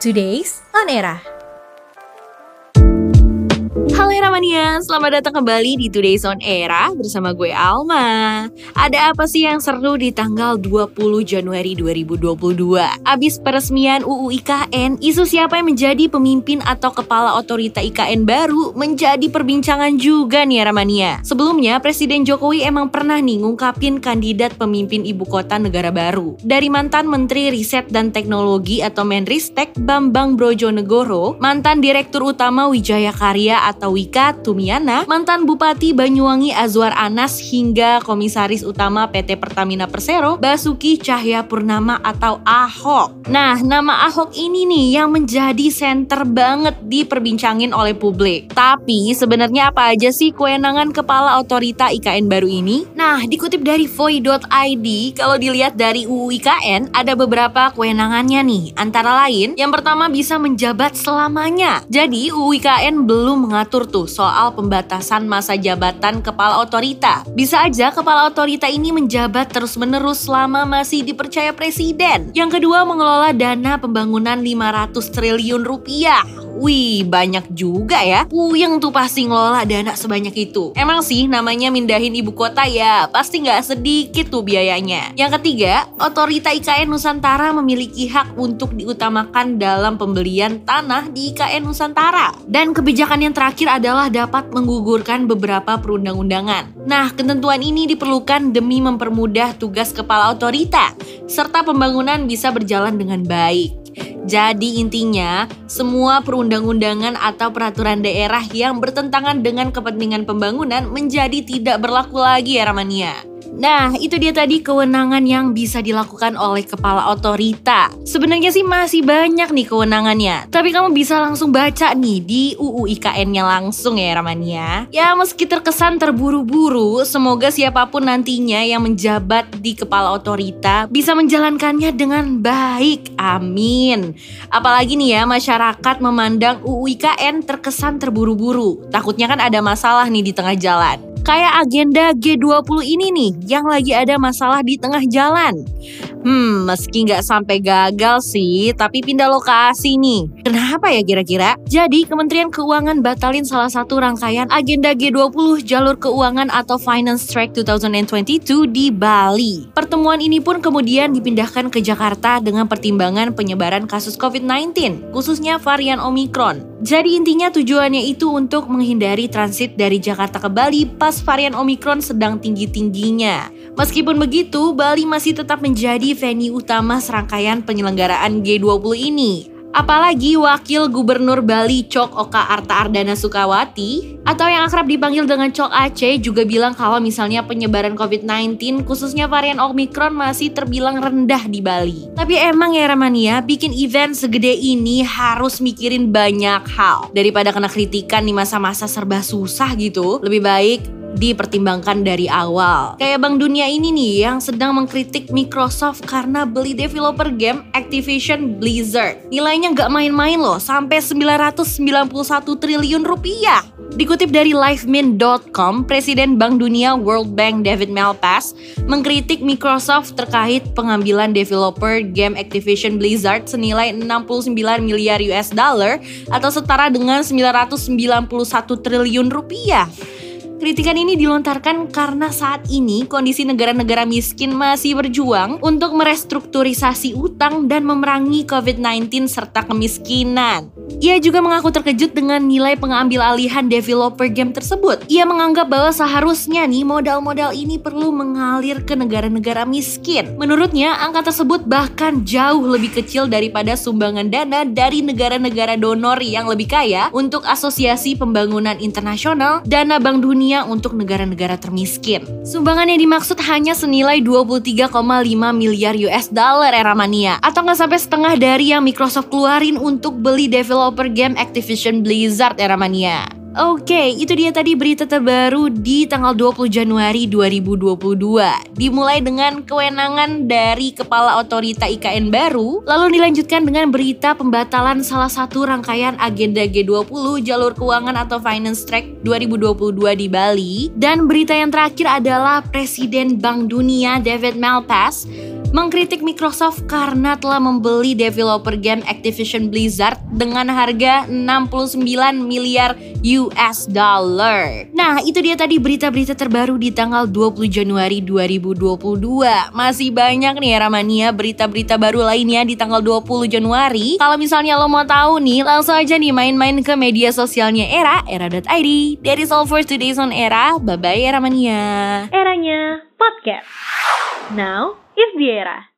Today's On Era. Halo Eramania, selamat datang kembali di Today's On Era bersama gue Alma. Ada apa sih yang seru di tanggal 20 Januari 2022? Abis peresmian UU IKN, isu siapa yang menjadi pemimpin atau kepala otorita IKN baru menjadi perbincangan juga nih Eramania. Sebelumnya, Presiden Jokowi emang pernah nih ngungkapin kandidat pemimpin ibu kota negara baru. Dari mantan Menteri Riset dan Teknologi atau Menristek Bambang Brojonegoro, mantan Direktur Utama Wijaya Karya atau Wika Tumiana, mantan Bupati Banyuwangi Azwar Anas hingga Komisaris Utama PT Pertamina Persero Basuki Cahaya Purnama atau Ahok. Nah, nama Ahok ini nih yang menjadi center banget diperbincangin oleh publik. Tapi sebenarnya apa aja sih kewenangan kepala otorita IKN baru ini? Nah, dikutip dari voi.id, kalau dilihat dari UU IKN ada beberapa kewenangannya nih. Antara lain, yang pertama bisa menjabat selamanya. Jadi UU IKN belum mengatur tuh soal pembatasan masa jabatan kepala otorita. Bisa aja kepala otorita ini menjabat terus-menerus selama masih dipercaya presiden. Yang kedua mengelola dana pembangunan 500 triliun rupiah. Wih, banyak juga ya. Puyeng tuh pasti ngelola dana sebanyak itu. Emang sih namanya mindahin ibu kota ya, pasti nggak sedikit tuh biayanya. Yang ketiga, otorita IKN Nusantara memiliki hak untuk diutamakan dalam pembelian tanah di IKN Nusantara. Dan kebijakan yang terakhir adalah dapat menggugurkan beberapa perundang-undangan. Nah, ketentuan ini diperlukan demi mempermudah tugas kepala otorita, serta pembangunan bisa berjalan dengan baik. Jadi intinya, semua perundang-undangan atau peraturan daerah yang bertentangan dengan kepentingan pembangunan menjadi tidak berlaku lagi ya Ramania. Nah, itu dia tadi kewenangan yang bisa dilakukan oleh kepala otorita. Sebenarnya sih masih banyak nih kewenangannya, tapi kamu bisa langsung baca nih di UU IKN-nya langsung ya Ramania. Ya, meski terkesan terburu-buru, semoga siapa pun nantinya yang menjabat di kepala otorita bisa menjalankannya dengan baik. Amin. Apalagi nih ya, masyarakat memandang UU IKN terkesan terburu-buru. Takutnya kan ada masalah nih di tengah jalan. Kayak agenda G20 ini nih yang lagi ada masalah di tengah jalan. Hmm, meski nggak sampai gagal sih, tapi pindah lokasi nih. Kenapa ya kira-kira? Jadi, Kementerian Keuangan batalin salah satu rangkaian agenda G20 jalur keuangan atau Finance Track 2022 di Bali. Pertemuan ini pun kemudian dipindahkan ke Jakarta dengan pertimbangan penyebaran kasus COVID-19, khususnya varian Omicron. Jadi intinya tujuannya itu untuk menghindari transit dari Jakarta ke Bali pas varian Omicron sedang tinggi-tingginya. Meskipun begitu, Bali masih tetap menjadi venue utama serangkaian penyelenggaraan G20 ini. Apalagi Wakil Gubernur Bali Cok Oka Arta Ardana Sukawati atau yang akrab dipanggil dengan Cok Aceh juga bilang kalau misalnya penyebaran COVID-19 khususnya varian Omicron masih terbilang rendah di Bali. Tapi emang ya Ramania bikin event segede ini harus mikirin banyak hal daripada kena kritikan di masa-masa serba susah gitu. Lebih baik dipertimbangkan dari awal. Kayak Bank Dunia ini nih yang sedang mengkritik Microsoft karena beli developer game Activision Blizzard. Nilainya nggak main-main loh, sampai 991 triliun rupiah. Dikutip dari livemint.com, Presiden Bank Dunia World Bank David Malpass mengkritik Microsoft terkait pengambilan developer game Activision Blizzard senilai 69 miliar US dollar atau setara dengan 991 triliun rupiah. Kritikan ini dilontarkan karena saat ini kondisi negara-negara miskin masih berjuang untuk merestrukturisasi utang dan memerangi COVID-19 serta kemiskinan. Ia juga mengaku terkejut dengan nilai pengambil alihan developer game tersebut. Ia menganggap bahwa seharusnya nih modal-modal ini perlu mengalir ke negara-negara miskin. Menurutnya, angka tersebut bahkan jauh lebih kecil daripada sumbangan dana dari negara-negara donor yang lebih kaya untuk Asosiasi Pembangunan Internasional, Dana Bank Dunia untuk negara-negara termiskin. Sumbangan yang dimaksud hanya senilai 23,5 miliar US dollar era mania atau nggak sampai setengah dari yang Microsoft keluarin untuk beli developer game Activision Blizzard era mania. Oke, itu dia tadi berita terbaru di tanggal 20 Januari 2022. Dimulai dengan kewenangan dari Kepala Otorita IKN baru, lalu dilanjutkan dengan berita pembatalan salah satu rangkaian agenda G20 jalur keuangan atau Finance Track 2022 di Bali, dan berita yang terakhir adalah Presiden Bank Dunia David Malpass mengkritik Microsoft karena telah membeli developer game Activision Blizzard dengan harga 69 miliar US dollar. Nah, itu dia tadi berita-berita terbaru di tanggal 20 Januari 2022. Masih banyak nih Eramania berita-berita baru lainnya di tanggal 20 Januari. Kalau misalnya lo mau tahu nih, langsung aja nih main-main ke media sosialnya Era, era.id. That is all for today's on Era. Bye-bye Eramania. Eranya podcast. Now is the era.